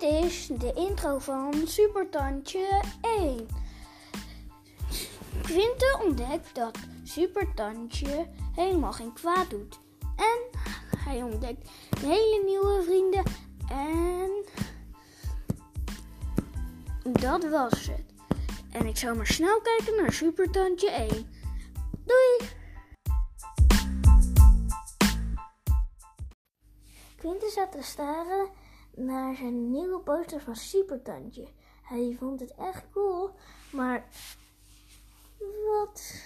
Dit is de intro van Supertandje 1. Quinte ontdekt dat Supertandje helemaal geen kwaad doet. En hij ontdekt hele nieuwe vrienden. En dat was het. En ik zou maar snel kijken naar Supertandje 1. Doei! Quinte zat te staren naar zijn nieuwe poster van Supertandje. Hij vond het echt cool, maar wat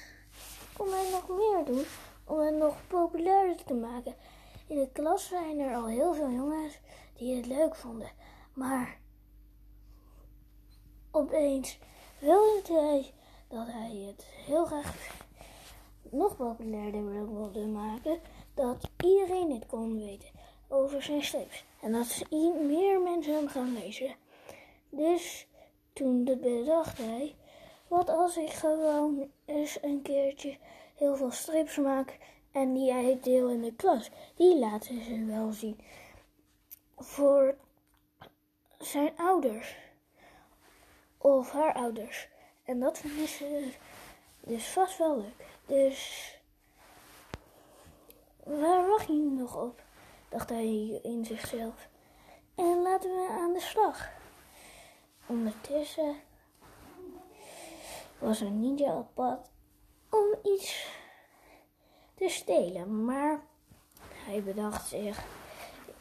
kon hij nog meer doen om het nog populairder te maken? In de klas zijn er al heel veel jongens die het leuk vonden, maar opeens wilde hij dat hij het heel graag nog populairder wilde maken, dat iedereen het kon weten over zijn strips. En dat meer mensen hem gaan lezen. Dus toen bedacht hij, wat als ik gewoon eens een keertje heel veel strips maak en die hij deel in de klas. Die laten ze wel zien. Voor zijn ouders. Of haar ouders. En dat vinden ze dus vast wel leuk. Dus waar wacht je nog op? Dacht hij in zichzelf. En laten we aan de slag. Ondertussen was een ninja op pad om iets te stelen. Maar hij bedacht zich,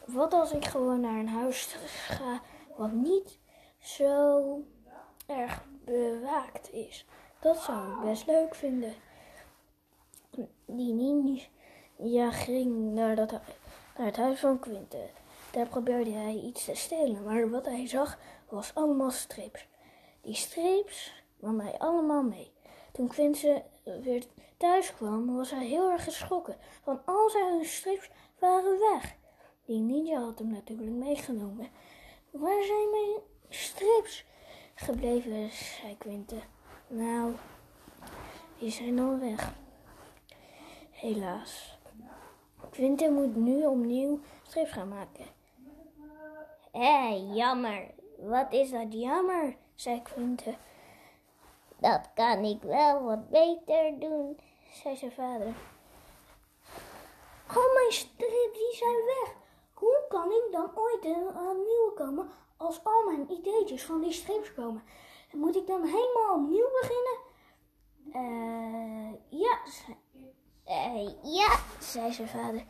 wat als ik gewoon naar een huis ga wat niet zo erg bewaakt is. Dat zou ik best leuk vinden. Die ninja ging naar dat naar het huis van Quinte. Daar probeerde hij iets te stelen, maar wat hij zag was allemaal streeps. Die streeps nam hij allemaal mee. Toen Quinte weer thuis kwam, was hij heel erg geschrokken, want al zijn streeps waren weg. Die ninja had hem natuurlijk meegenomen. Waar zijn mijn streeps gebleven, zei Quinte. Nou, die zijn al weg. Helaas. Quinte moet nu opnieuw strips gaan maken. Hé, jammer. Wat is dat jammer, zei Quinte. Dat kan ik wel wat beter doen, zei zijn vader. Al mijn strips zijn weg. Hoe kan ik dan ooit aan nieuwe komen als al mijn ideetjes van die strips komen? Moet ik dan helemaal opnieuw beginnen? Uh, ja, uh, ja, zei zijn vader.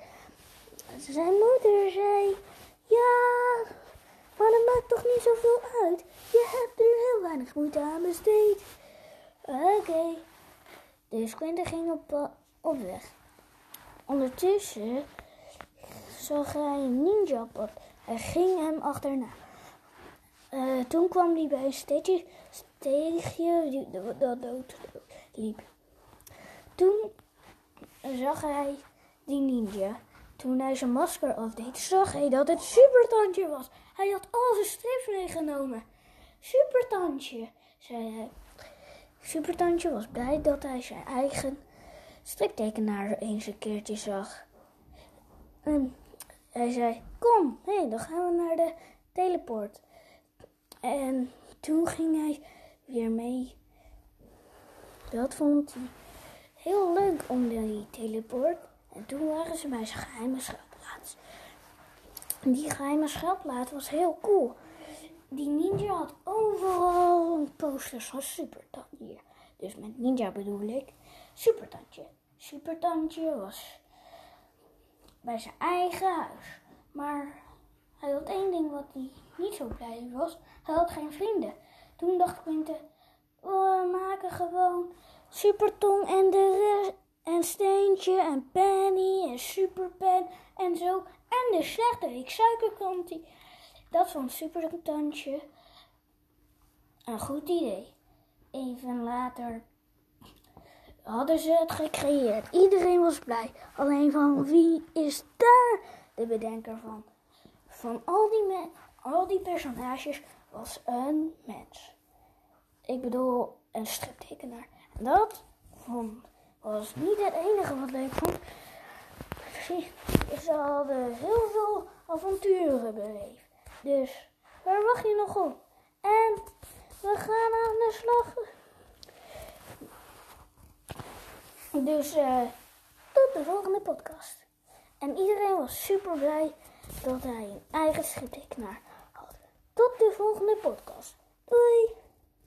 Zijn moeder zei, ja, maar dat maakt toch niet zoveel uit. Je hebt er heel weinig moeite aan besteed. Oké. Dus Quentin ging op, op weg. Ondertussen zag hij een ninja pad. Hij ging hem achterna. Uh, toen kwam hij bij een steegje, steegje dat dood liep. Toen zag hij die ninja. Toen hij zijn masker afdeed, zag hij dat het Supertandje was. Hij had al zijn strips meegenomen. Supertandje, zei hij. Supertandje was blij dat hij zijn eigen striptekenaar eens een keertje zag. En hij zei, kom, hé, dan gaan we naar de teleport. En toen ging hij weer mee. Dat vond hij heel leuk om die teleport. En toen waren ze bij zijn geheime schuilplaats. Die geheime schuilplaats was heel cool. Die ninja had overal posters van Supertandje. Dus met ninja bedoel ik Supertandje. Supertandje was bij zijn eigen huis. Maar hij had één ding wat hij niet zo blij was. Hij had geen vrienden. Toen dacht Quinte, we maken gewoon Supertong en de en Steentje en Penny en Superpen en zo. En de slechterik suikerkantie. Dat vond Supertandje een goed idee. Even later hadden ze het gecreëerd. Iedereen was blij. Alleen van wie is daar de bedenker van? Van al die, al die personages was een mens. Ik bedoel, een striptekenaar. Dat was niet het enige wat leuk vond. Ze hadden heel veel avonturen beleefd. Dus Waar wacht je nog op? En we gaan aan de slag. Dus eh, tot de volgende podcast. En iedereen was super blij dat hij een eigen schiptekenaar had. Tot de volgende podcast. Doei!